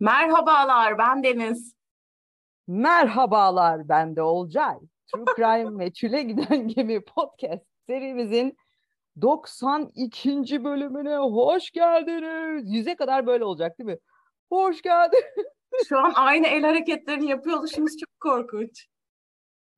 Merhabalar, ben Deniz. Merhabalar, ben de Olcay. True Crime ve Çüle Giden Gemi podcast serimizin 92. bölümüne hoş geldiniz. Yüze kadar böyle olacak değil mi? Hoş geldin. Şu an aynı el hareketlerini yapıyor oluşumuz çok korkunç.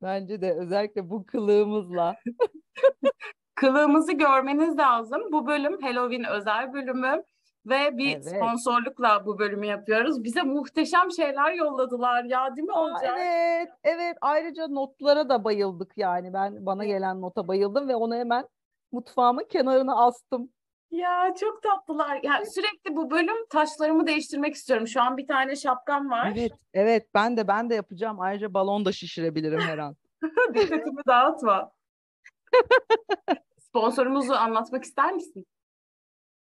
Bence de özellikle bu kılığımızla. Kılığımızı görmeniz lazım. Bu bölüm Halloween özel bölümü ve bir Evet. sponsorlukla bu bölümü yapıyoruz. Bize muhteşem şeyler yolladılar ya değil mi Olcay? evet, evet. Ayrıca notlara da bayıldık yani. Ben bana gelen nota bayıldım ve onu hemen mutfağımın kenarına astım. Ya çok tatlılar. Ya sürekli bu bölüm taşlarımı değiştirmek istiyorum. Şu an bir tane şapkam var. Evet, evet. Ben de ben de yapacağım. Ayrıca balon da şişirebilirim her an. Dikkatimi dağıtma. Sponsorumuzu anlatmak ister misin?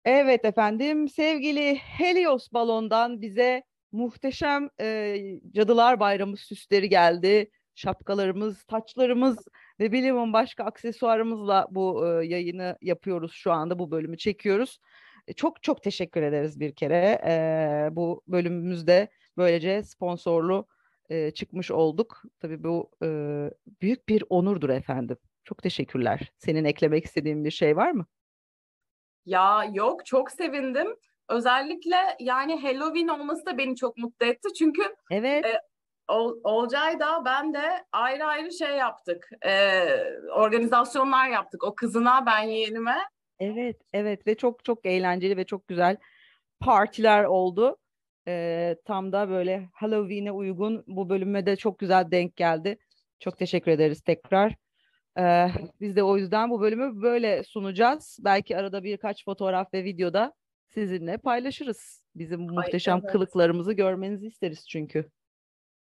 Evet efendim, sevgili Helios balondan bize muhteşem e, Cadılar Bayramı süsleri geldi. Şapkalarımız, taçlarımız ve bilimum başka aksesuarımızla bu e, yayını yapıyoruz şu anda, bu bölümü çekiyoruz. E, çok çok teşekkür ederiz bir kere. E, bu bölümümüzde böylece sponsorlu e, çıkmış olduk. Tabii bu e, büyük bir onurdur efendim. Çok teşekkürler. Senin eklemek istediğin bir şey var mı? Ya yok çok sevindim. Özellikle yani Halloween olması da beni çok mutlu etti. Çünkü Evet. Ol, Olcay da ben de ayrı ayrı şey yaptık. Ee, organizasyonlar yaptık. O kızına ben yeğenime. Evet, evet ve çok çok eğlenceli ve çok güzel partiler oldu. Ee, tam da böyle Halloween'e uygun bu bölüme de çok güzel denk geldi. Çok teşekkür ederiz tekrar. Ee, biz de o yüzden bu bölümü böyle sunacağız. Belki arada birkaç fotoğraf ve videoda sizinle paylaşırız. Bizim Ay, muhteşem evet. kılıklarımızı görmenizi isteriz çünkü.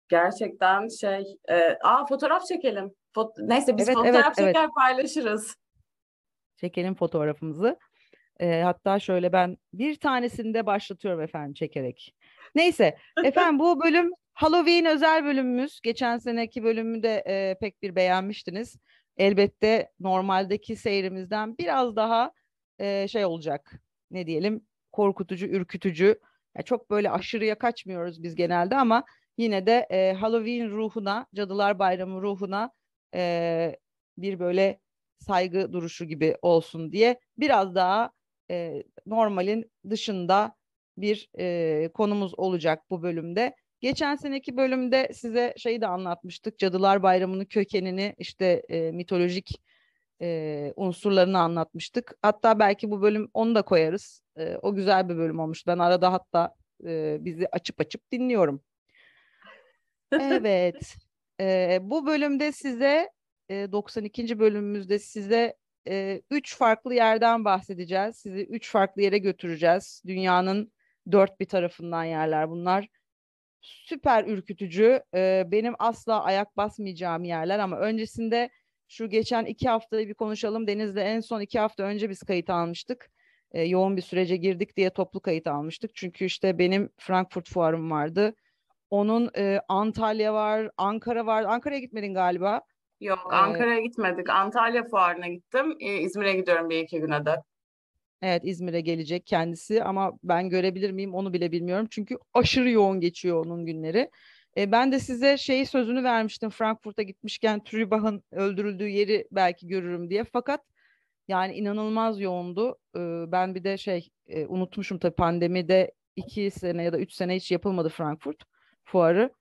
Gerçekten şey. e, aa fotoğraf çekelim. Fot- Neyse biz Evet, evet, fotoğraf evet. çeker paylaşırız. Çekelim fotoğrafımızı. Ee, hatta şöyle ben bir tanesini de başlatıyorum efendim çekerek. Neyse efendim bu bölüm Halloween özel bölümümüz. Geçen seneki bölümü de e, pek bir beğenmiştiniz. Elbette normaldeki seyrimizden biraz daha e, şey olacak. Ne diyelim korkutucu, ürkütücü. Ya çok böyle aşırıya kaçmıyoruz biz genelde ama yine de e, Halloween ruhuna, Cadılar Bayramı ruhuna e, bir böyle saygı duruşu gibi olsun diye biraz daha e, normalin dışında bir e, konumuz olacak bu bölümde. Geçen seneki bölümde size şeyi de anlatmıştık. Cadılar Bayramı'nın kökenini işte e, mitolojik e, unsurlarını anlatmıştık. Hatta belki bu bölüm onu da koyarız. E, o güzel bir bölüm olmuş. Ben arada hatta e, bizi açıp açıp dinliyorum. Evet. Ee, bu bölümde size e, 92. bölümümüzde size e, üç farklı yerden bahsedeceğiz. Sizi üç farklı yere götüreceğiz. Dünyanın dört bir tarafından yerler bunlar. Süper ürkütücü. e, benim asla ayak basmayacağım yerler ama öncesinde şu geçen iki haftayı bir konuşalım. Deniz'le en son iki hafta önce biz kayıt almıştık. E, yoğun bir sürece girdik diye toplu kayıt almıştık. Çünkü işte benim Frankfurt fuarım vardı. Onun e, Antalya var, Ankara var. Ankara'ya gitmedin galiba. Yok Ee, Ankara'ya gitmedik. Antalya fuarına gittim. Ee, İzmir'e gidiyorum bir iki güne de. Evet İzmir'e gelecek kendisi ama ben görebilir miyim onu bile bilmiyorum. Çünkü aşırı yoğun geçiyor onun günleri. E, ben de size şeyi sözünü vermiştim Frankfurt'a gitmişken Trübach'ın öldürüldüğü yeri belki görürüm diye. Fakat yani inanılmaz yoğundu. E, ben bir de şey e, unutmuşum tabii pandemide iki sene ya da üç sene hiç yapılmadı Frankfurt fuarı.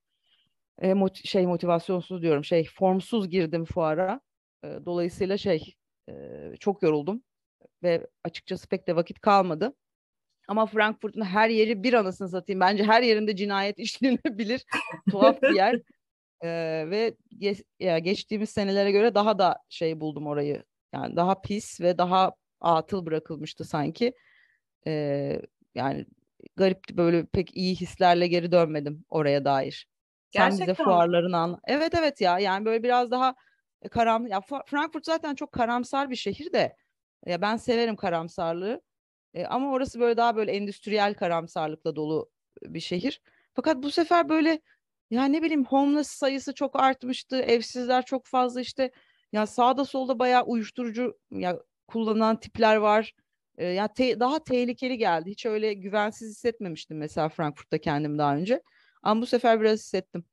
E, moti- şey motivasyonsuz diyorum şey formsuz girdim fuara. E, dolayısıyla şey e, çok yoruldum ve açıkçası pek de vakit kalmadı. Ama Frankfurt'un her yeri bir anasını satayım. Bence her yerinde cinayet işlenebilir. Tuhaf bir yer. Ee, ve ge- ya geçtiğimiz senelere göre daha da şey buldum orayı. Yani daha pis ve daha atıl bırakılmıştı sanki. Ee, yani garipti böyle pek iyi hislerle geri dönmedim oraya dair. Sen bize Gerçekten fuarlarını anla. Evet evet ya yani böyle biraz daha karam ya Frankfurt zaten çok karamsar bir şehir de ya ben severim karamsarlığı. E, ama orası böyle daha böyle endüstriyel karamsarlıkla dolu bir şehir. Fakat bu sefer böyle ya ne bileyim homeless sayısı çok artmıştı. Evsizler çok fazla işte ya sağda solda bayağı uyuşturucu ya kullanan tipler var. E, ya te- daha tehlikeli geldi. Hiç öyle güvensiz hissetmemiştim mesela Frankfurt'ta kendim daha önce. Ama bu sefer biraz hissettim.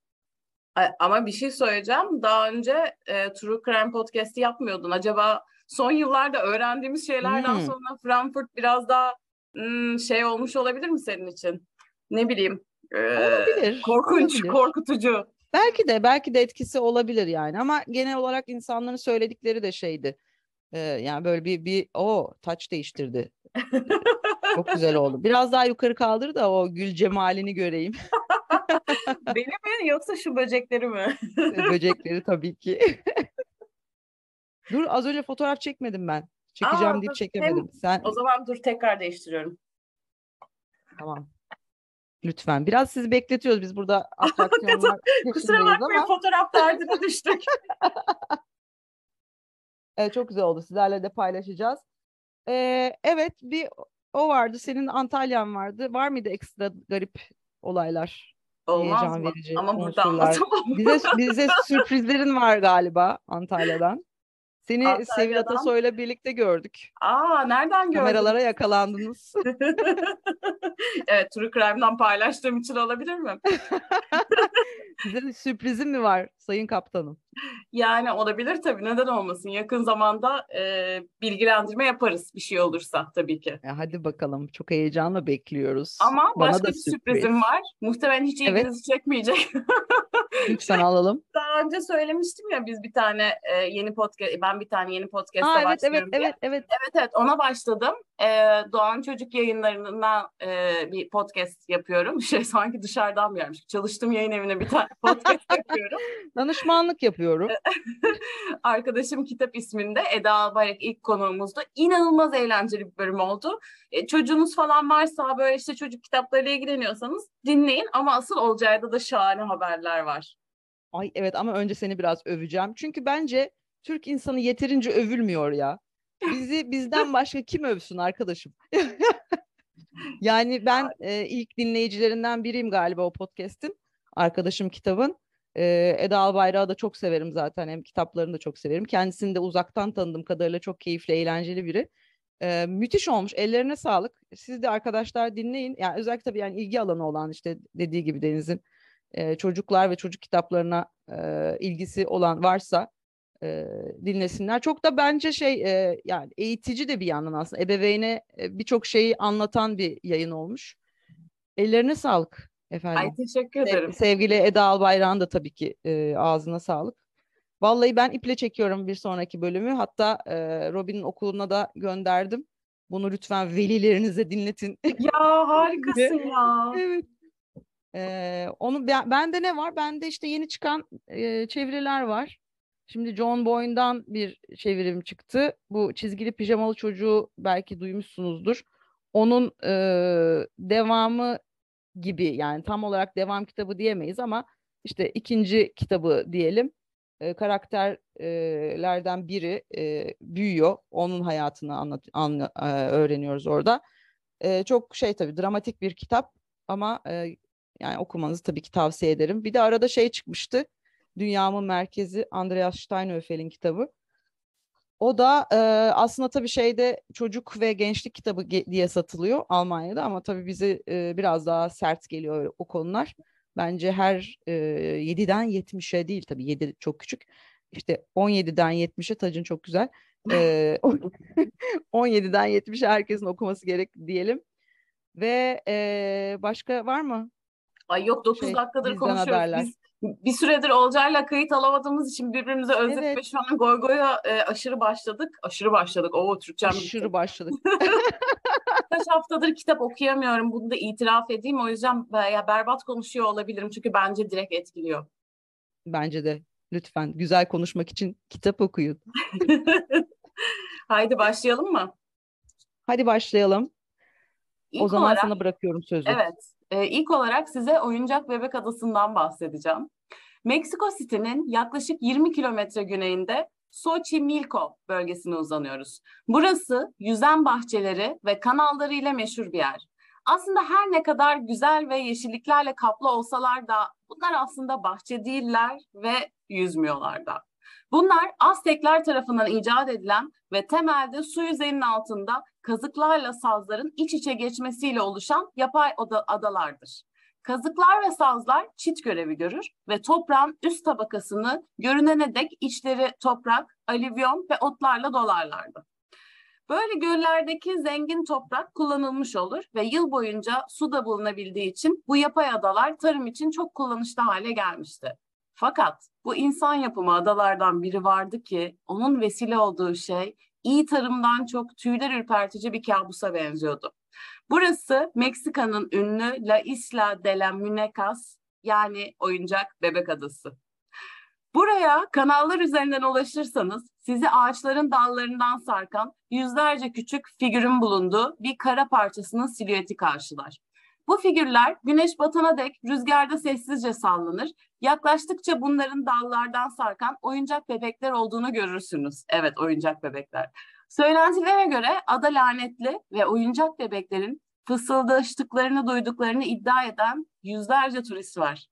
Ama bir şey söyleyeceğim. Daha önce e, True Crime Podcast'i yapmıyordun. Acaba son yıllarda öğrendiğimiz şeylerden Hmm. sonra Frankfurt biraz daha hmm, şey olmuş olabilir mi senin için? Ne bileyim. e, Olabilir, Korkunç, olabilir. korkutucu. Belki de belki de etkisi olabilir yani ama genel olarak insanların söyledikleri de şeydi. Ee, yani böyle bir bir o taç değiştirdi. Çok güzel oldu. Biraz daha yukarı kaldır da o gül cemalini göreyim. Beni mi yoksa şu böcekleri mi? Böcekleri tabii ki. Dur az önce fotoğraf çekmedim ben. Çekeceğim Aa, deyip çekemedim. Sen O zaman dur tekrar değiştiriyorum. tamam. Lütfen. Biraz sizi bekletiyoruz. Biz burada atraksiyonlar Kusura bakmayın ama fotoğraf derdine düştük. evet, çok güzel oldu. Sizlerle de paylaşacağız. Ee, evet bir o vardı. Senin Antalyan vardı. Var mıydı ekstra garip olaylar? Olmaz Heyecan mı? verici Ama burada anlatamam. Bize bize sürprizlerin var galiba Antalya'dan. Seni Sevil Antalya'dan. Atasoy'la birlikte gördük. Aa nereden gördün? Kameralara yakalandınız. evet True Crime'dan paylaştığım için olabilir mi? Bize bir sürprizin mi var Sayın Kaptanım? Yani olabilir tabii neden olmasın. Yakın zamanda e, bilgilendirme yaparız bir şey olursa tabii ki. E, hadi bakalım. Çok heyecanla bekliyoruz. Ama Bana başka da bir sürprizim var. Muhtemelen hiç Evet. ilginizi çekmeyecek. Lütfen alalım. Daha önce söylemiştim ya biz bir tane e, yeni podcast, ben bir tane yeni podcast'a Aa, evet evet başlıyorum diye. evet evet. Evet evet ona başladım. Ee, Doğan Çocuk yayınlarından e, bir podcast yapıyorum. Şey sanki dışarıdan bir yermiş. Çalıştığım yayın evine bir tane podcast yapıyorum. Danışmanlık yapıyorum. Arkadaşım Kitap isminde Eda Albayrak ilk konuğumuzdu. İnanılmaz eğlenceli bir bölüm oldu. E, çocuğunuz falan varsa böyle işte çocuk kitaplarıyla ilgileniyorsanız dinleyin. Ama asıl Olcay'da da şahane haberler var. Ay evet ama önce seni biraz öveceğim. Çünkü bence Türk insanı yeterince övülmüyor ya. Bizi bizden başka kim övsün arkadaşım? Yani ben e, ilk dinleyicilerinden biriyim galiba o podcast'in. Arkadaşım kitabın. E, Eda Albayrak'ı da çok severim zaten. Hem kitaplarını da çok severim. Kendisini de uzaktan tanıdığım kadarıyla çok keyifli, eğlenceli biri. E, müthiş olmuş. Ellerine sağlık. Siz de arkadaşlar dinleyin. Yani özellikle tabii yani ilgi alanı olan işte dediği gibi Deniz'in e, çocuklar ve çocuk kitaplarına e, ilgisi olan varsa e, dinlesinler. Çok da bence şey e, yani eğitici de bir yandan aslında ebeveyne e, birçok şeyi anlatan bir yayın olmuş. Ellerine sağlık efendim. Ay teşekkür ederim. sevgili Eda Albayrak'ın da tabii ki e, ağzına sağlık. Vallahi ben iple çekiyorum bir sonraki bölümü. Hatta e, Robin'in okuluna da gönderdim. Bunu lütfen velilerinize dinletin. Ya harikasın ya. Evet. Ee, onu ben, bende ne var? Bende işte yeni çıkan e, çeviriler var. Şimdi John Boyne'dan bir çevirim çıktı. Bu çizgili pijamalı çocuğu belki duymuşsunuzdur. Onun e, devamı gibi yani tam olarak devam kitabı diyemeyiz ama işte ikinci kitabı diyelim. E, karakterlerden biri e, büyüyor. Onun hayatını anlat, anla- e, öğreniyoruz orada. E, çok şey tabii dramatik bir kitap ama e, yani okumanızı tabii ki tavsiye ederim. Bir de arada şey çıkmıştı. Dünyamın Merkezi Andreas Steinhöfel'in kitabı. O da e, aslında tabii şeyde çocuk ve gençlik kitabı ge- diye satılıyor Almanya'da ama tabii bize e, biraz daha sert geliyor o konular. Bence her e, 7'den 70'e değil tabii 7 çok küçük. İşte 17'den 70'e Tacın çok güzel. E, 17'den 70'e herkesin okuması gerek diyelim. Ve e, başka var mı? Ay yok 9 Şey, dakikadır konuşuyoruz. haberler. Biz bir süredir Olcay'la kayıt alamadığımız için birbirimizi özledik Evet. ve şu an Goygoy'a e, aşırı başladık. Aşırı başladık. Oo Türkçem. Aşırı başladık. Kaç haftadır kitap okuyamıyorum. Bunu da itiraf edeyim. O yüzden ya berbat konuşuyor olabilirim. Çünkü bence direkt etkiliyor. Bence de lütfen güzel konuşmak için kitap okuyun. Haydi başlayalım mı? Hadi başlayalım. İlk o zaman olarak, sana bırakıyorum sözü. Evet. E, ilk olarak size Oyuncak Bebek Adası'ndan bahsedeceğim. Meksiko City'nin yaklaşık 20 kilometre güneyinde Xochimilco bölgesine uzanıyoruz. Burası yüzen bahçeleri ve kanalları ile meşhur bir yer. Aslında her ne kadar güzel ve yeşilliklerle kaplı olsalar da bunlar aslında bahçe değiller ve yüzmüyorlar da. Bunlar Aztekler tarafından icat edilen ve temelde su yüzeyinin altında kazıklarla sazların iç içe geçmesiyle oluşan yapay adalardır. Kazıklar ve sazlar çit görevi görür ve toprağın üst tabakasını görünene dek içleri toprak, alüvyon ve otlarla dolarlardı. Böyle göllerdeki zengin toprak kullanılmış olur ve yıl boyunca su da bulunabildiği için bu yapay adalar tarım için çok kullanışlı hale gelmişti. Fakat bu insan yapımı adalardan biri vardı ki onun vesile olduğu şey iyi tarımdan çok tüyler ürpertici bir kabusa benziyordu. Burası Meksika'nın ünlü La Isla de la Munecas yani oyuncak bebek adası. Buraya kanallar üzerinden ulaşırsanız sizi ağaçların dallarından sarkan yüzlerce küçük figürün bulunduğu bir kara parçasının silüeti karşılar. Bu figürler güneş batana dek rüzgarda sessizce sallanır. Yaklaştıkça bunların dallardan sarkan oyuncak bebekler olduğunu görürsünüz. Evet oyuncak bebekler. Söylentilere göre ada lanetli ve oyuncak bebeklerin fısıldaştıklarını duyduklarını iddia eden yüzlerce turist var.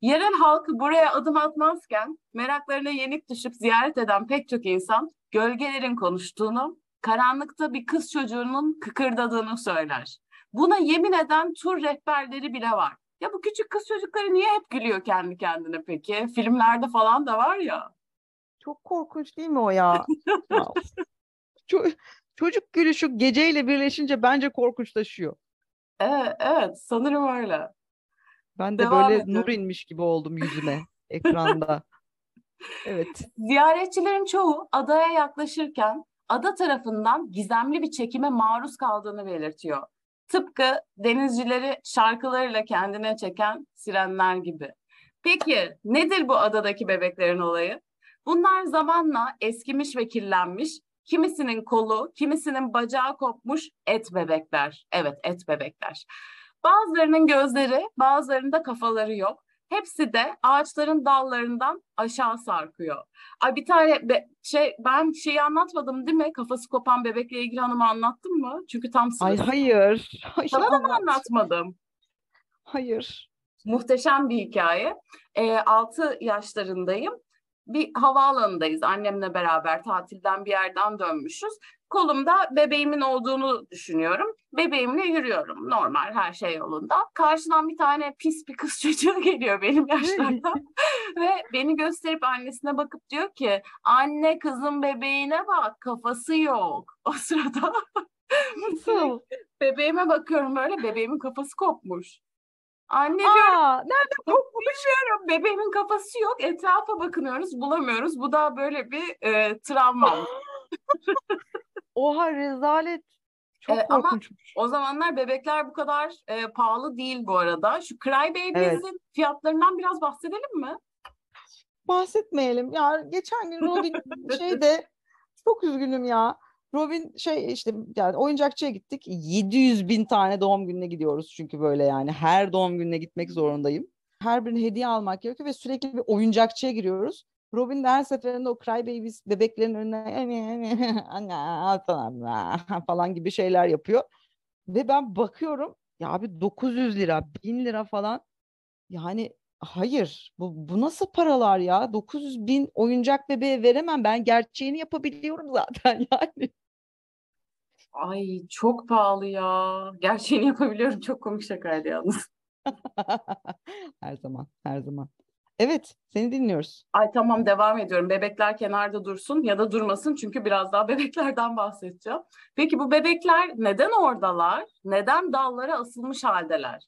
Yerel halk buraya adım atmazken meraklarına yenik düşüp ziyaret eden pek çok insan gölgelerin konuştuğunu, karanlıkta bir kız çocuğunun kıkırdadığını söyler. Buna yemin eden tur rehberleri bile var. Ya bu küçük kız çocukları niye hep gülüyor kendi kendine peki? Filmlerde falan da var ya. Çok korkunç değil mi o ya? Ço- çocuk gülüşü geceyle birleşince bence korkunçlaşıyor. Evet, evet sanırım öyle. Ben de Devam böyle edin. nur inmiş gibi oldum yüzüme ekranda. Evet. Ziyaretçilerin çoğu adaya yaklaşırken ada tarafından gizemli bir çekime maruz kaldığını belirtiyor. Tıpkı denizcileri şarkılarıyla kendine çeken sirenler gibi. Peki nedir bu adadaki bebeklerin olayı? Bunlar zamanla eskimiş ve kirlenmiş, kimisinin kolu, kimisinin bacağı kopmuş et bebekler. Evet, et bebekler. Bazılarının gözleri, bazılarında kafaları yok. Hepsi de ağaçların dallarından aşağı sarkıyor. Ay bir tane be, şey ben şeyi anlatmadım değil mi? Kafası kopan bebekle ilgili hanımı anlattım mı? Çünkü tam Ay sırası. hayır. Ay, Sana da mı anlat. anlatmadım? Hayır. Muhteşem bir hikaye. E, 6 yaşlarındayım. Bir havaalanındayız annemle beraber tatilden bir yerden dönmüşüz. Kolumda bebeğimin olduğunu düşünüyorum. Bebeğimle yürüyorum. Normal her şey yolunda. Karşıdan bir tane pis bir kız çocuğu geliyor benim yaşlarımda. Ve beni gösterip annesine bakıp diyor ki anne kızın bebeğine bak kafası yok. O sırada Nasıl? bebeğime bakıyorum böyle bebeğimin kafası kopmuş. Anne diyorum Aa, nerede kopmuş? Bilmiyorum bebeğimin kafası yok. Etrafa bakınıyoruz bulamıyoruz. Bu da böyle bir e, travmam. Oha rezalet. Çok Ee, ama- o zamanlar bebekler bu kadar e, pahalı değil bu arada. Şu Cry Babies'in fiyatlarından biraz bahsedelim mi? Bahsetmeyelim. Ya geçen gün Robin şeyde çok üzgünüm ya. Robin şey işte yani oyuncakçıya gittik. 700 bin tane doğum gününe gidiyoruz çünkü böyle yani her doğum gününe gitmek zorundayım. Her birine hediye almak gerekiyor ve sürekli bir oyuncakçıya giriyoruz. Robin de her seferinde o Cry Babies bebeklerin önüne anne al sana falan gibi şeyler yapıyor. Ve ben bakıyorum ya abi 900 lira, 1000 lira falan. Yani hayır bu, bu nasıl paralar ya? 900 bin oyuncak bebeğe veremem. Ben gerçeğini yapabiliyorum zaten yani. Ay çok pahalı ya. Gerçeğini yapabiliyorum. Çok komik şakaydı yalnız. Her zaman, her zaman. Evet, seni dinliyoruz. Ay tamam devam ediyorum. Bebekler kenarda dursun ya da durmasın çünkü biraz daha bebeklerden bahsedeceğim. Peki bu bebekler neden oradalar? Neden dallara asılmış haldeler?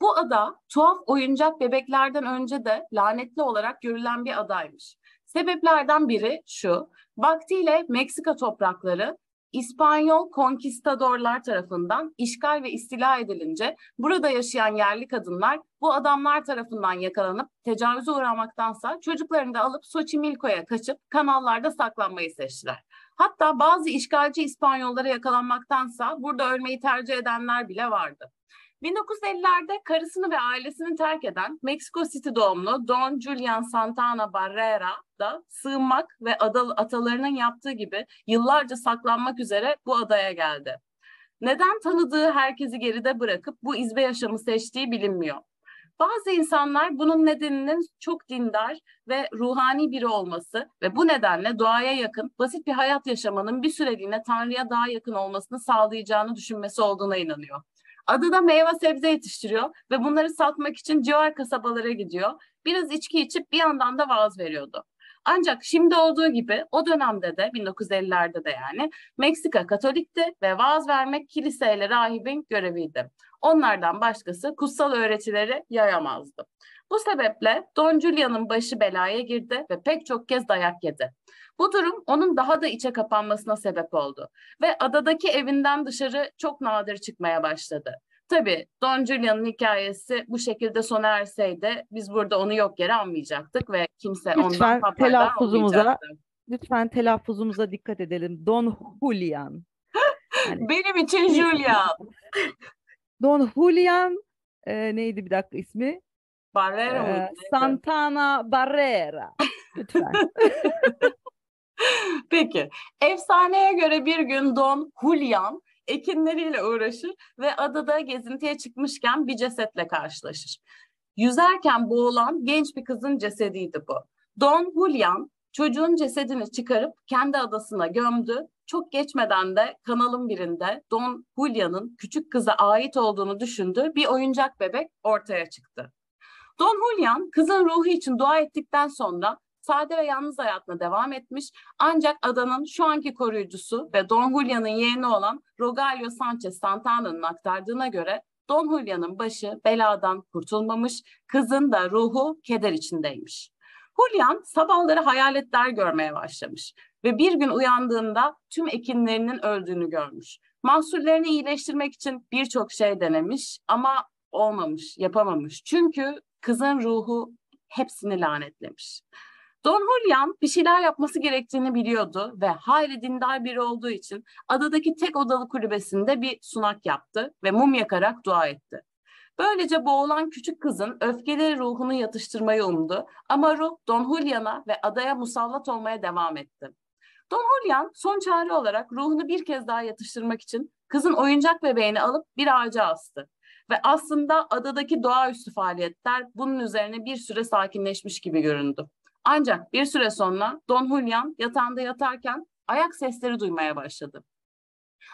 Bu ada tuhaf oyuncak bebeklerden önce de lanetli olarak görülen bir adaymış. Sebeplerden biri şu, vaktiyle Meksika toprakları İspanyol konkistadorlar tarafından işgal ve istila edilince burada yaşayan yerli kadınlar bu adamlar tarafından yakalanıp tecavüze uğramaktansa çocuklarını da alıp Xochimilco'ya kaçıp kanallarda saklanmayı seçtiler. Hatta bazı işgalci İspanyollara yakalanmaktansa burada ölmeyi tercih edenler bile vardı. 1950'lerde karısını ve ailesini terk eden Mexico City doğumlu Don Julian Santana Barrera da sığınmak ve adal, atalarının yaptığı gibi yıllarca saklanmak üzere bu adaya geldi. Neden tanıdığı herkesi geride bırakıp bu izbe yaşamı seçtiği bilinmiyor. Bazı insanlar bunun nedeninin çok dindar ve ruhani biri olması ve bu nedenle doğaya yakın, basit bir hayat yaşamanın bir süreliğine Tanrı'ya daha yakın olmasını sağlayacağını düşünmesi olduğuna inanıyor. Adada meyve sebze yetiştiriyor ve bunları satmak için civar kasabalara gidiyor. Biraz içki içip bir yandan da vaaz veriyordu. Ancak şimdi olduğu gibi o dönemde de 1950'lerde de yani Meksika Katolikti ve vaaz vermek kiliseyle rahibin göreviydi. Onlardan başkası kutsal öğretileri yayamazdı. Bu sebeple Don Julian'ın başı belaya girdi ve pek çok kez dayak yedi. Bu durum onun daha da içe kapanmasına sebep oldu ve adadaki evinden dışarı çok nadir çıkmaya başladı. Tabii Don Julian'ın hikayesi bu şekilde sona erseydi biz burada onu yok yere anmayacaktık ve kimse Lütfen ondan haberdar olmayacaktı. lütfen telaffuzumuza dikkat edelim. Don Julian. Yani Benim için Julian. Don Julian e, neydi bir dakika ismi? Barrera Ee, mıydı? Santana Barrera. Lütfen. Peki. Efsaneye göre bir gün Don Julian ekinleriyle uğraşır ve adada gezintiye çıkmışken bir cesetle karşılaşır. Yüzerken boğulan genç bir kızın cesediydi bu. Don Julian çocuğun cesedini çıkarıp kendi adasına gömdü. Çok geçmeden de kanalın birinde Don Julian'ın küçük kıza ait olduğunu düşündüğü bir oyuncak bebek ortaya çıktı. Don Julian kızın ruhu için dua ettikten sonra sade ve yalnız hayatına devam etmiş ancak adanın şu anki koruyucusu ve Don Julian'ın yeğeni olan Rogelio Sanchez Santana'nın aktardığına göre Don Julian'ın başı beladan kurtulmamış, kızın da ruhu keder içindeymiş. Julian sabahları hayaletler görmeye başlamış ve bir gün uyandığında tüm ekinlerinin öldüğünü görmüş. Mahsullerini iyileştirmek için birçok şey denemiş ama olmamış, yapamamış. Çünkü kızın ruhu hepsini lanetlemiş. Don Julian bir şeyler yapması gerektiğini biliyordu ve hayli dindar biri olduğu için adadaki tek odalı kulübesinde bir sunak yaptı ve mum yakarak dua etti. Böylece boğulan küçük kızın öfkeli ruhunu yatıştırmayı umdu ama ruh Don Julian'a ve adaya musallat olmaya devam etti. Don Julian son çare olarak ruhunu bir kez daha yatıştırmak için kızın oyuncak bebeğini alıp bir ağaca astı. Ve aslında adadaki doğaüstü faaliyetler bunun üzerine bir süre sakinleşmiş gibi göründü. Ancak bir süre sonra Don Julian yatağında yatarken ayak sesleri duymaya başladı.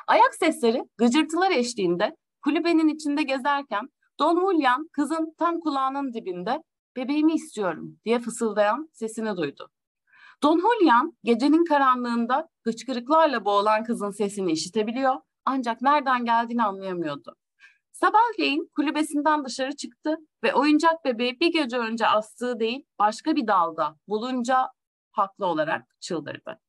Ayak sesleri gıcırtılar eşliğinde kulübenin içinde gezerken Don Julian kızın tam kulağının dibinde bebeğimi istiyorum diye fısıldayan sesini duydu. Don Julian gecenin karanlığında hıçkırıklarla boğulan kızın sesini işitebiliyor ancak nereden geldiğini anlayamıyordu. Sabahleyin kulübesinden dışarı çıktı ve oyuncak bebeği bir gece önce astığı değil başka bir dalda bulunca haklı olarak çıldırdı.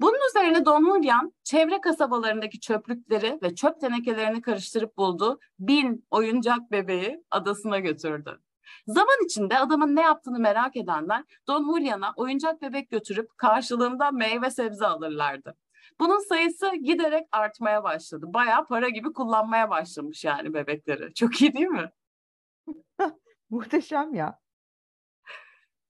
Bunun üzerine Don Julian çevre kasabalarındaki çöplükleri ve çöp tenekelerini karıştırıp buldu bin oyuncak bebeği adasına götürdü. Zaman içinde adamın ne yaptığını merak edenler Don Julian'a oyuncak bebek götürüp karşılığında meyve sebze alırlardı. Bunun sayısı giderek artmaya başladı. Bayağı para gibi kullanmaya başlamış yani bebekleri. Çok iyi değil mi? Muhteşem ya.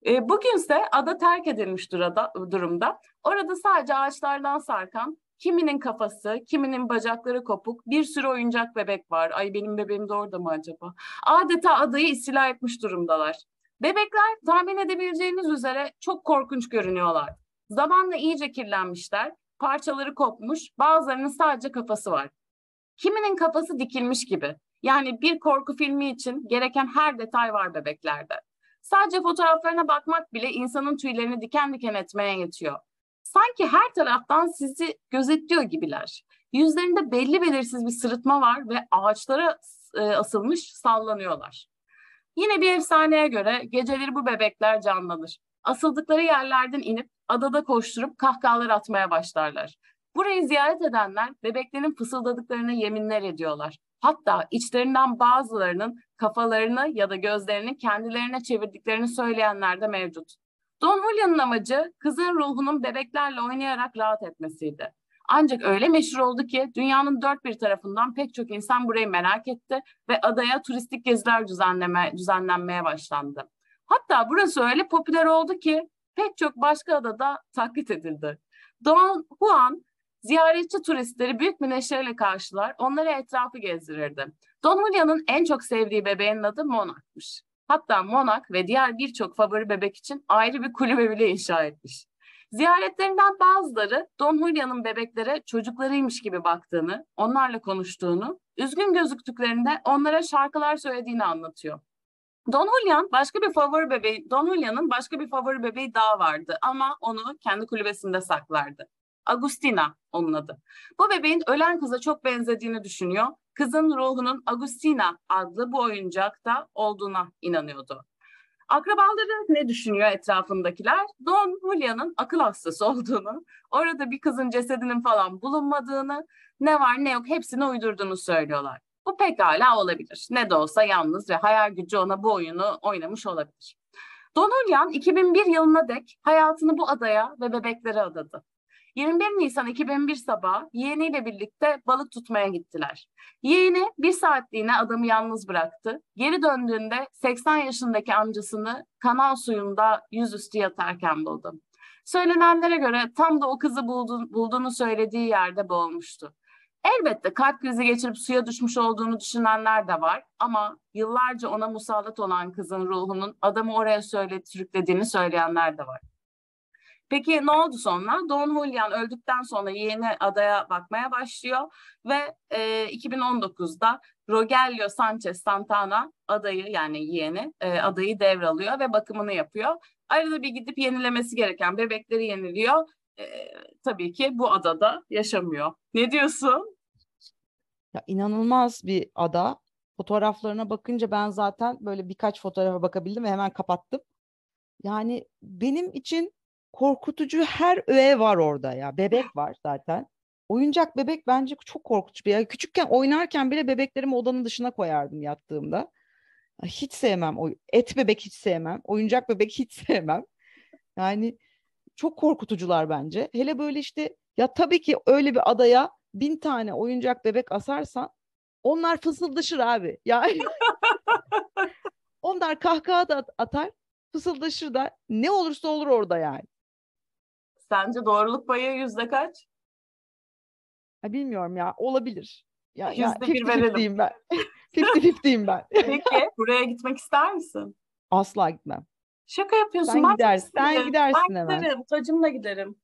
E, bugünse ada terk edilmiş durada, durumda. Orada sadece ağaçlardan sarkan, kiminin kafası, kiminin bacakları kopuk, bir sürü oyuncak bebek var. Ay benim bebeğim de orada mı acaba? Adeta adayı istila etmiş durumdalar. Bebekler tahmin edebileceğiniz üzere çok korkunç görünüyorlar. Zamanla iyice kirlenmişler, parçaları kopmuş, bazılarının sadece kafası var. Kiminin kafası dikilmiş gibi. Yani bir korku filmi için gereken her detay var bebeklerde. Sadece fotoğraflarına bakmak bile insanın tüylerini diken diken etmeye yetiyor. Sanki her taraftan sizi gözetliyor gibiler. Yüzlerinde belli belirsiz bir sırıtma var ve ağaçlara e, asılmış sallanıyorlar. Yine bir efsaneye göre geceleri bu bebekler canlanır. Asıldıkları yerlerden inip adada koşturup kahkahalar atmaya başlarlar. Burayı ziyaret edenler bebeklerin fısıldadıklarına yeminler ediyorlar. Hatta içlerinden bazılarının kafalarını ya da gözlerini kendilerine çevirdiklerini söyleyenler de mevcut. Don Julian'ın amacı kızın ruhunun bebeklerle oynayarak rahat etmesiydi. Ancak öyle meşhur oldu ki dünyanın dört bir tarafından pek çok insan burayı merak etti ve adaya turistik geziler düzenleme, düzenlenmeye başlandı. Hatta burası öyle popüler oldu ki pek çok başka adada taklit edildi. Don Juan ziyaretçi turistleri büyük bir neşeyle karşılar, onlara etrafı gezdirirdi. Don Julian'ın en çok sevdiği bebeğin adı Monarch'mış. Hatta Monak ve diğer birçok favori bebek için ayrı bir kulübe bile inşa etmiş. Ziyaretlerinden bazıları Don Julian'ın bebeklere çocuklarıymış gibi baktığını, onlarla konuştuğunu, üzgün gözüktüklerinde onlara şarkılar söylediğini anlatıyor. Don Julian başka bir favori bebeği, Don Julian'ın başka bir favori bebeği daha vardı ama onu kendi kulübesinde saklardı. Agustina onun adı. Bu bebeğin ölen kıza çok benzediğini düşünüyor. Kızın ruhunun Agustina adlı bu oyuncakta olduğuna inanıyordu. Akrabaları ne düşünüyor etrafındakiler? Don Julia'nın akıl hastası olduğunu, orada bir kızın cesedinin falan bulunmadığını, ne var ne yok hepsini uydurduğunu söylüyorlar. Bu pekala olabilir. Ne de olsa yalnız ve hayal gücü ona bu oyunu oynamış olabilir. Don Julian 2001 yılına dek hayatını bu adaya ve bebeklere adadı. 21 Nisan 2001 sabahı yeğeniyle birlikte balık tutmaya gittiler. Yeğeni bir saatliğine adamı yalnız bıraktı. Geri döndüğünde 80 yaşındaki amcasını kanal suyunda yüzüstü yatarken buldu. Söylenenlere göre tam da o kızı buldu, bulduğunu söylediği yerde boğulmuştu. Elbette kalp krizi geçirip suya düşmüş olduğunu düşünenler de var ama yıllarca ona musallat olan kızın ruhunun adamı oraya söyle, sürüklediğini söyleyenler de var. Peki ne oldu sonra? Don Julian öldükten sonra yeğeni adaya bakmaya başlıyor ve e, 2019'da Rogelio Sanchez Santana adayı yani yeğeni e, adayı devralıyor ve bakımını yapıyor. Arada bir gidip yenilemesi gereken bebekleri yeniliyor. E, tabii ki bu adada yaşamıyor. Ne diyorsun? Ya inanılmaz bir ada. Fotoğraflarına bakınca ben zaten böyle birkaç fotoğrafa bakabildim ve hemen kapattım. Yani benim için korkutucu her öğe var orada ya. Bebek var zaten. Oyuncak bebek bence çok korkutucu bir yer. Küçükken oynarken bile bebeklerimi odanın dışına koyardım yattığımda. Hiç sevmem. Et bebek hiç sevmem. Oyuncak bebek hiç sevmem. Yani çok korkutucular bence. Hele böyle işte ya tabii ki öyle bir adaya bin tane oyuncak bebek asarsan onlar fısıldaşır abi. Yani onlar kahkaha da atar, fısıldaşır da ne olursa olur orada yani. Sence doğruluk payı yüzde kaç? Ha, bilmiyorum ya olabilir. Ya, yüzde bir verelim. ben. Fifty fifty'yim ben. Peki buraya gitmek ister misin? Asla gitmem. Şaka yapıyorsun. Sen ben gidersin. Sen gidersin ben hemen. giderim. Tacımla giderim.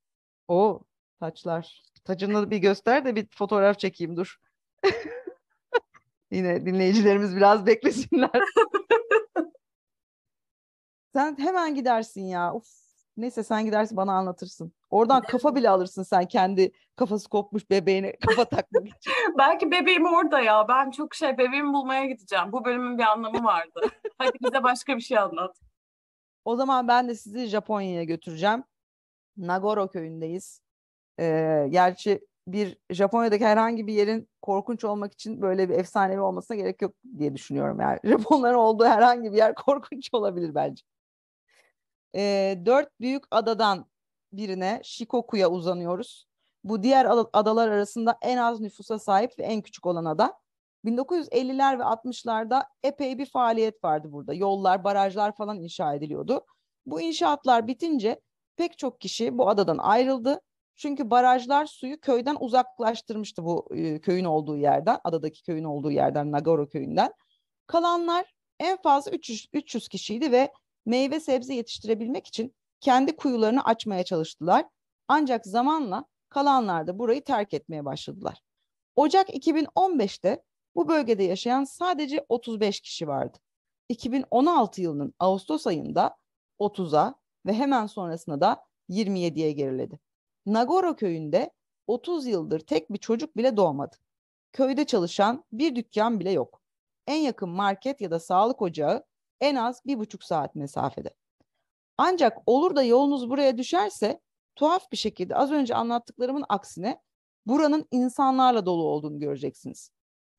O taçlar. Tacını bir göster de bir fotoğraf çekeyim dur. Yine dinleyicilerimiz biraz beklesinler. Sen hemen gidersin ya. Uf, Neyse sen gidersin bana anlatırsın. Oradan kafa bile alırsın sen kendi kafası kopmuş bebeğine kafa takmak için. Belki bebeğim orada ya. Ben çok şey bebeğimi bulmaya gideceğim. Bu bölümün bir anlamı vardı. Hadi bize başka bir şey anlat. O zaman ben de sizi Japonya'ya götüreceğim. Nagoro köyündeyiz. Ee, gerçi bir Japonya'daki herhangi bir yerin korkunç olmak için böyle bir efsanevi olmasına gerek yok diye düşünüyorum. Yani Japonların olduğu herhangi bir yer korkunç olabilir bence e, dört büyük adadan birine Shikoku'ya uzanıyoruz. Bu diğer adalar arasında en az nüfusa sahip ve en küçük olan ada. 1950'ler ve 60'larda epey bir faaliyet vardı burada. Yollar, barajlar falan inşa ediliyordu. Bu inşaatlar bitince pek çok kişi bu adadan ayrıldı. Çünkü barajlar suyu köyden uzaklaştırmıştı bu e, köyün olduğu yerden, adadaki köyün olduğu yerden, Nagoro köyünden. Kalanlar en fazla 300, 300 kişiydi ve meyve sebze yetiştirebilmek için kendi kuyularını açmaya çalıştılar. Ancak zamanla kalanlar da burayı terk etmeye başladılar. Ocak 2015'te bu bölgede yaşayan sadece 35 kişi vardı. 2016 yılının Ağustos ayında 30'a ve hemen sonrasında da 27'ye geriledi. Nagoro köyünde 30 yıldır tek bir çocuk bile doğmadı. Köyde çalışan bir dükkan bile yok. En yakın market ya da sağlık ocağı en az bir buçuk saat mesafede. Ancak olur da yolunuz buraya düşerse tuhaf bir şekilde az önce anlattıklarımın aksine buranın insanlarla dolu olduğunu göreceksiniz.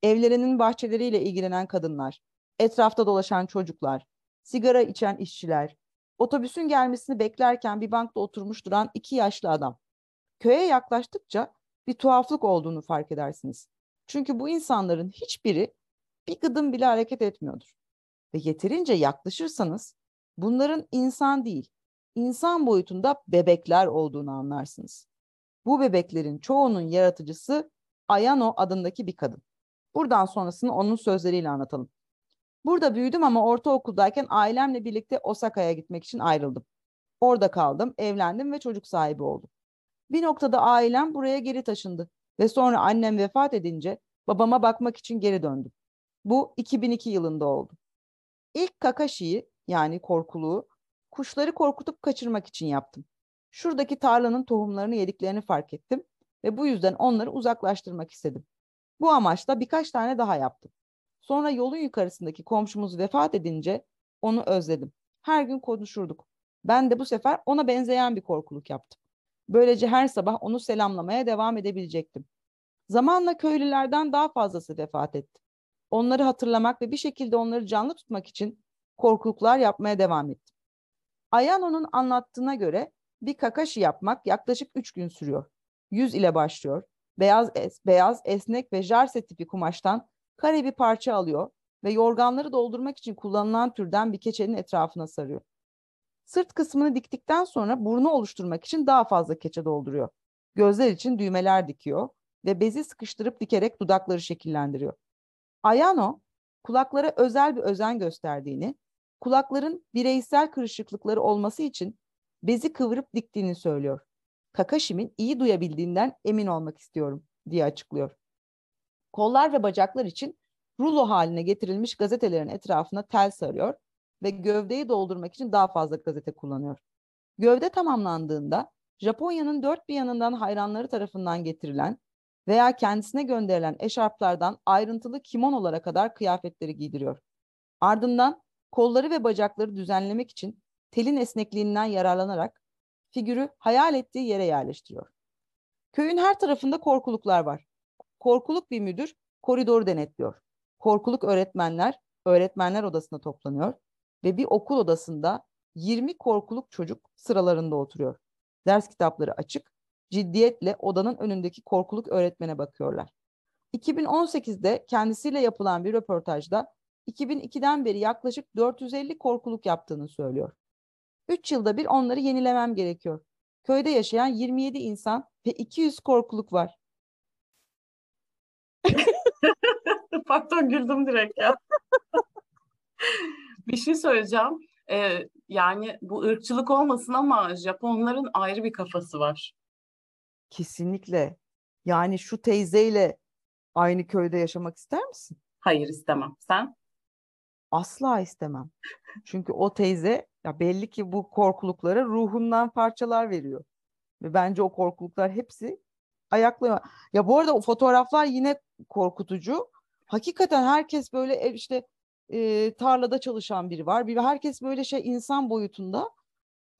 Evlerinin bahçeleriyle ilgilenen kadınlar, etrafta dolaşan çocuklar, sigara içen işçiler, otobüsün gelmesini beklerken bir bankta oturmuş duran iki yaşlı adam. Köye yaklaştıkça bir tuhaflık olduğunu fark edersiniz. Çünkü bu insanların hiçbiri bir gıdım bile hareket etmiyordur ve yeterince yaklaşırsanız bunların insan değil, insan boyutunda bebekler olduğunu anlarsınız. Bu bebeklerin çoğunun yaratıcısı Ayano adındaki bir kadın. Buradan sonrasını onun sözleriyle anlatalım. Burada büyüdüm ama ortaokuldayken ailemle birlikte Osaka'ya gitmek için ayrıldım. Orada kaldım, evlendim ve çocuk sahibi oldum. Bir noktada ailem buraya geri taşındı ve sonra annem vefat edince babama bakmak için geri döndüm. Bu 2002 yılında oldu. İlk Kakashi'yi yani korkuluğu kuşları korkutup kaçırmak için yaptım. Şuradaki tarlanın tohumlarını yediklerini fark ettim ve bu yüzden onları uzaklaştırmak istedim. Bu amaçla birkaç tane daha yaptım. Sonra yolun yukarısındaki komşumuz vefat edince onu özledim. Her gün konuşurduk. Ben de bu sefer ona benzeyen bir korkuluk yaptım. Böylece her sabah onu selamlamaya devam edebilecektim. Zamanla köylülerden daha fazlası vefat etti. Onları hatırlamak ve bir şekilde onları canlı tutmak için korkuluklar yapmaya devam ettim. Ayano'nun anlattığına göre bir kakashi yapmak yaklaşık 3 gün sürüyor. Yüz ile başlıyor. Beyaz, es, beyaz esnek ve jarse tipi kumaştan kare bir parça alıyor ve yorganları doldurmak için kullanılan türden bir keçenin etrafına sarıyor. Sırt kısmını diktikten sonra burnu oluşturmak için daha fazla keçe dolduruyor. Gözler için düğmeler dikiyor ve bezi sıkıştırıp dikerek dudakları şekillendiriyor. Ayano, kulaklara özel bir özen gösterdiğini, kulakların bireysel kırışıklıkları olması için bezi kıvırıp diktiğini söylüyor. Kakashi'min iyi duyabildiğinden emin olmak istiyorum diye açıklıyor. Kollar ve bacaklar için rulo haline getirilmiş gazetelerin etrafına tel sarıyor ve gövdeyi doldurmak için daha fazla gazete kullanıyor. Gövde tamamlandığında Japonya'nın dört bir yanından hayranları tarafından getirilen veya kendisine gönderilen eşarplardan ayrıntılı kimonolara kadar kıyafetleri giydiriyor. Ardından kolları ve bacakları düzenlemek için telin esnekliğinden yararlanarak figürü hayal ettiği yere yerleştiriyor. Köyün her tarafında korkuluklar var. Korkuluk bir müdür koridoru denetliyor. Korkuluk öğretmenler öğretmenler odasına toplanıyor ve bir okul odasında 20 korkuluk çocuk sıralarında oturuyor. Ders kitapları açık, ciddiyetle odanın önündeki korkuluk öğretmene bakıyorlar. 2018'de kendisiyle yapılan bir röportajda 2002'den beri yaklaşık 450 korkuluk yaptığını söylüyor. 3 yılda bir onları yenilemem gerekiyor. Köyde yaşayan 27 insan ve 200 korkuluk var. Pardon güldüm direkt ya. bir şey söyleyeceğim. Ee, yani bu ırkçılık olmasın ama Japonların ayrı bir kafası var. Kesinlikle. Yani şu teyzeyle aynı köyde yaşamak ister misin? Hayır istemem. Sen? Asla istemem. Çünkü o teyze ya belli ki bu korkuluklara ruhundan parçalar veriyor. Ve bence o korkuluklar hepsi ayaklıyor. Ya bu arada o fotoğraflar yine korkutucu. Hakikaten herkes böyle işte e, tarlada çalışan biri var. Bir herkes böyle şey insan boyutunda.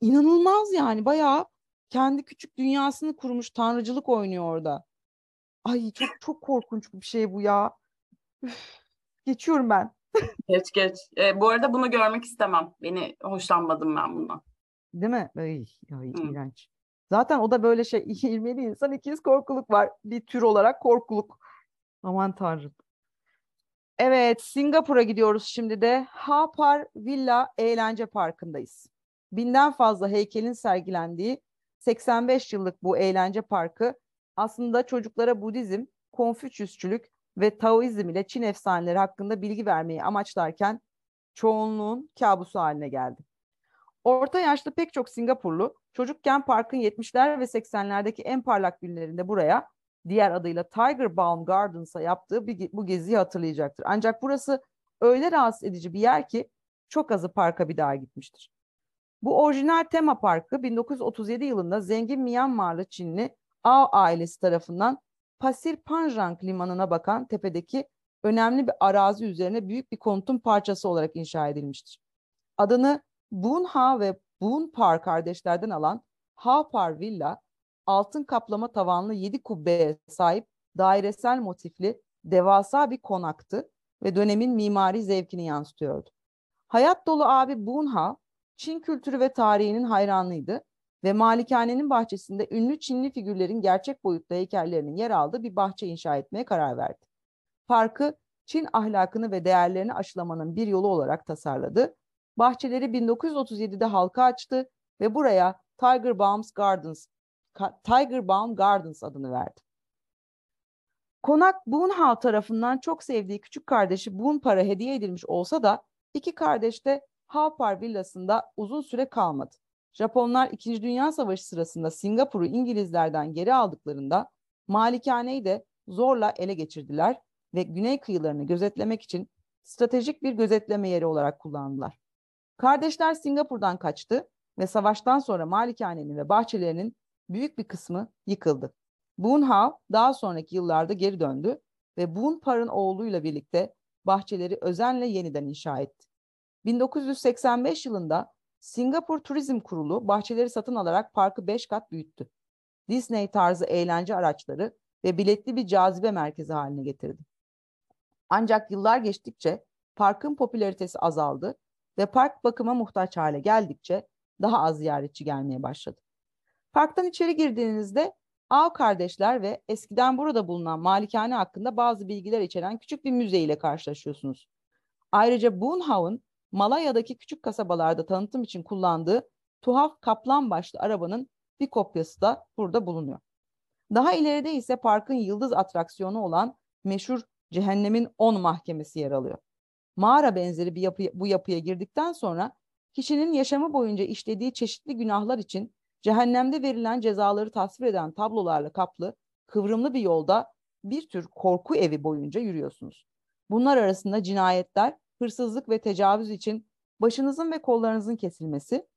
İnanılmaz yani bayağı kendi küçük dünyasını kurmuş tanrıcılık oynuyor orada. Ay çok çok korkunç bir şey bu ya. Üf, geçiyorum ben. Geç geç. E, bu arada bunu görmek istemem. Beni hoşlanmadım ben bundan. Değil mi? Ay, ay iğrenç. Zaten o da böyle şey 27 insan ikiz korkuluk var. Bir tür olarak korkuluk. Aman tanrım. Evet, Singapur'a gidiyoruz şimdi de. Hapar Villa Eğlence Parkı'ndayız. Binden fazla heykelin sergilendiği 85 yıllık bu eğlence parkı aslında çocuklara Budizm, Konfüçyüsçülük ve Taoizm ile Çin efsaneleri hakkında bilgi vermeyi amaçlarken çoğunluğun kabusu haline geldi. Orta yaşlı pek çok Singapurlu çocukken parkın 70'ler ve 80'lerdeki en parlak günlerinde buraya diğer adıyla Tiger Balm Gardens'a yaptığı bir, bu geziyi hatırlayacaktır. Ancak burası öyle rahatsız edici bir yer ki çok azı parka bir daha gitmiştir. Bu orijinal tema parkı 1937 yılında zengin Myanmarlı Çinli Ao ailesi tarafından Pasir Panjang limanına bakan tepedeki önemli bir arazi üzerine büyük bir konutun parçası olarak inşa edilmiştir. Adını Boon Ha ve Boon Par kardeşlerden alan Ha Par Villa, altın kaplama tavanlı yedi kubbeye sahip dairesel motifli devasa bir konaktı ve dönemin mimari zevkini yansıtıyordu. Hayat dolu abi Bunha, Çin kültürü ve tarihinin hayranlıydı ve malikanenin bahçesinde ünlü Çinli figürlerin gerçek boyutta heykellerinin yer aldığı bir bahçe inşa etmeye karar verdi. Parkı Çin ahlakını ve değerlerini aşılamanın bir yolu olarak tasarladı. Bahçeleri 1937'de halka açtı ve buraya Tiger Balms Gardens Tiger Balm Gardens adını verdi. Konak Bunhao tarafından çok sevdiği küçük kardeşi Bunpar'a hediye edilmiş olsa da iki kardeş de Haopar villasında uzun süre kalmadı. Japonlar 2. Dünya Savaşı sırasında Singapur'u İngilizlerden geri aldıklarında malikaneyi de zorla ele geçirdiler ve güney kıyılarını gözetlemek için stratejik bir gözetleme yeri olarak kullandılar. Kardeşler Singapur'dan kaçtı ve savaştan sonra malikanenin ve bahçelerinin büyük bir kısmı yıkıldı. Boon Hao daha sonraki yıllarda geri döndü ve Boon Par'ın oğluyla birlikte bahçeleri özenle yeniden inşa etti. 1985 yılında Singapur Turizm Kurulu bahçeleri satın alarak parkı 5 kat büyüttü. Disney tarzı eğlence araçları ve biletli bir cazibe merkezi haline getirdi. Ancak yıllar geçtikçe parkın popülaritesi azaldı ve park bakıma muhtaç hale geldikçe daha az ziyaretçi gelmeye başladı. Parktan içeri girdiğinizde Av kardeşler ve eskiden burada bulunan malikane hakkında bazı bilgiler içeren küçük bir müze ile karşılaşıyorsunuz. Ayrıca Boonhaun, Malaya'daki küçük kasabalarda tanıtım için kullandığı tuhaf kaplan başlı arabanın bir kopyası da burada bulunuyor. Daha ileride ise parkın yıldız atraksiyonu olan meşhur Cehennemin 10 mahkemesi yer alıyor. Mağara benzeri bir yapı, bu yapıya girdikten sonra kişinin yaşamı boyunca işlediği çeşitli günahlar için cehennemde verilen cezaları tasvir eden tablolarla kaplı kıvrımlı bir yolda bir tür korku evi boyunca yürüyorsunuz. Bunlar arasında cinayetler, hırsızlık ve tecavüz için başınızın ve kollarınızın kesilmesi,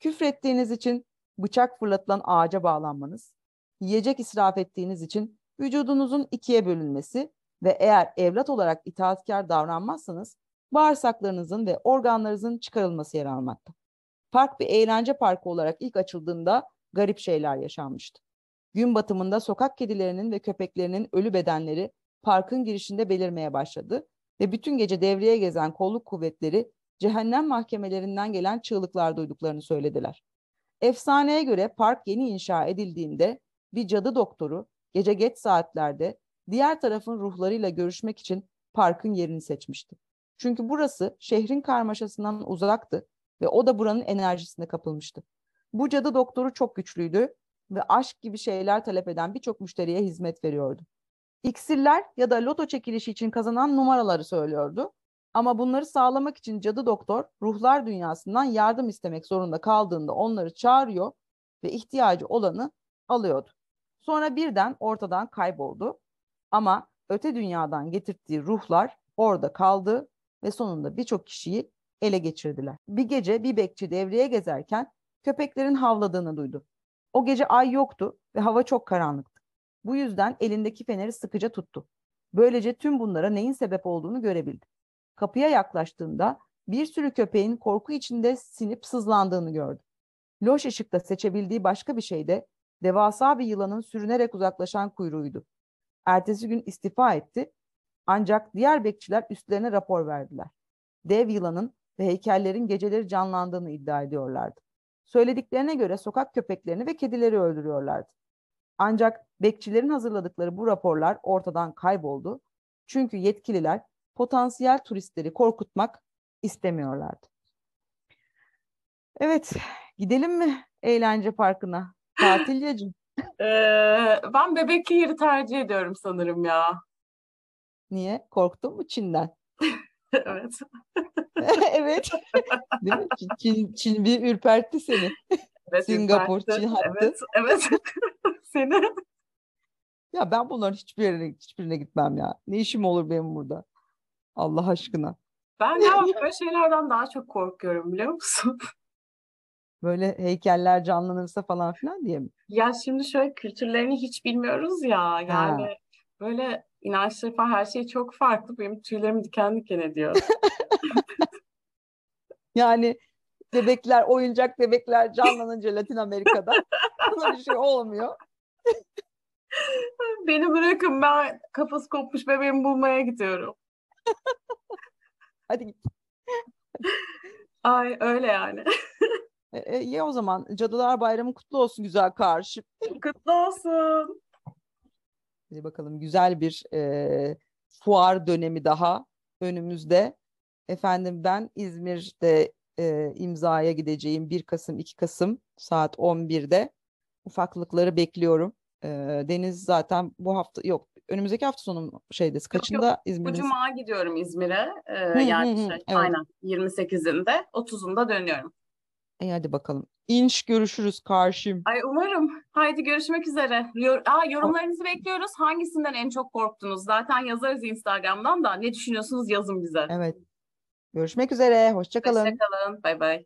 küfrettiğiniz için bıçak fırlatılan ağaca bağlanmanız, yiyecek israf ettiğiniz için vücudunuzun ikiye bölünmesi ve eğer evlat olarak itaatkar davranmazsanız bağırsaklarınızın ve organlarınızın çıkarılması yer almakta. Park bir eğlence parkı olarak ilk açıldığında garip şeyler yaşanmıştı. Gün batımında sokak kedilerinin ve köpeklerinin ölü bedenleri parkın girişinde belirmeye başladı ve bütün gece devreye gezen kolluk kuvvetleri cehennem mahkemelerinden gelen çığlıklar duyduklarını söylediler. Efsaneye göre park yeni inşa edildiğinde bir cadı doktoru gece geç saatlerde diğer tarafın ruhlarıyla görüşmek için parkın yerini seçmişti. Çünkü burası şehrin karmaşasından uzaktı ve o da buranın enerjisine kapılmıştı. Bu cadı doktoru çok güçlüydü ve aşk gibi şeyler talep eden birçok müşteriye hizmet veriyordu. İksirler ya da loto çekilişi için kazanan numaraları söylüyordu. Ama bunları sağlamak için cadı doktor ruhlar dünyasından yardım istemek zorunda kaldığında onları çağırıyor ve ihtiyacı olanı alıyordu. Sonra birden ortadan kayboldu. Ama öte dünyadan getirdiği ruhlar orada kaldı ve sonunda birçok kişiyi ele geçirdiler. Bir gece bir bekçi devreye gezerken köpeklerin havladığını duydu. O gece ay yoktu ve hava çok karanlıktı. Bu yüzden elindeki feneri sıkıca tuttu. Böylece tüm bunlara neyin sebep olduğunu görebildi. Kapıya yaklaştığında bir sürü köpeğin korku içinde sinip sızlandığını gördü. Loş ışıkta seçebildiği başka bir şey de devasa bir yılanın sürünerek uzaklaşan kuyruğuydu. Ertesi gün istifa etti ancak diğer bekçiler üstlerine rapor verdiler. Dev yılanın ve heykellerin geceleri canlandığını iddia ediyorlardı. Söylediklerine göre sokak köpeklerini ve kedileri öldürüyorlardı. Ancak bekçilerin hazırladıkları bu raporlar ortadan kayboldu. Çünkü yetkililer potansiyel turistleri korkutmak istemiyorlardı. Evet, gidelim mi eğlence parkına? Tatilyacığım. ee, ben bebek yeri tercih ediyorum sanırım ya. Niye? Korktun mu Çin'den? evet. evet. Değil mi? Çin, Çin, bir ürpertti seni. Evet, Singapur, ürpertti. Çin hattı. Evet, evet. seni. Ya ben bunların hiçbir yerine, hiçbirine gitmem ya. Ne işim olur benim burada? Allah aşkına. Ben ya böyle şeylerden daha çok korkuyorum biliyor musun? Böyle heykeller canlanırsa falan filan diye mi? Ya şimdi şöyle kültürlerini hiç bilmiyoruz ya. Yani ha. Böyle inançları falan her şey çok farklı. Benim tüylerim diken diken ediyor. yani bebekler, oyuncak bebekler canlanınca Latin Amerika'da buna bir şey olmuyor. Beni bırakın ben kafası kopmuş bebeğimi bulmaya gidiyorum. Hadi git. Ay öyle yani. e, e, iyi o zaman. Cadılar Bayramı kutlu olsun güzel karşı. Kutlu olsun. Hadi bakalım güzel bir e, fuar dönemi daha önümüzde. Efendim ben İzmir'de e, imzaya gideceğim 1 Kasım 2 Kasım saat 11'de ufaklıkları bekliyorum. E, Deniz zaten bu hafta yok önümüzdeki hafta sonu şeydeyiz. yok. Kaçında Bu İzmir'desin? cuma gidiyorum İzmir'e. Ee, yani şey, evet. aynen 28'inde, 30'unda dönüyorum. İyi hadi bakalım. İnş görüşürüz karşım. Ay umarım. Haydi görüşmek üzere. Yor Aa, yorumlarınızı bekliyoruz. Hangisinden en çok korktunuz? Zaten yazarız Instagram'dan da. Ne düşünüyorsunuz yazın bize. Evet. Görüşmek üzere. Hoşça kalın. Hoşçakalın. Bay bay.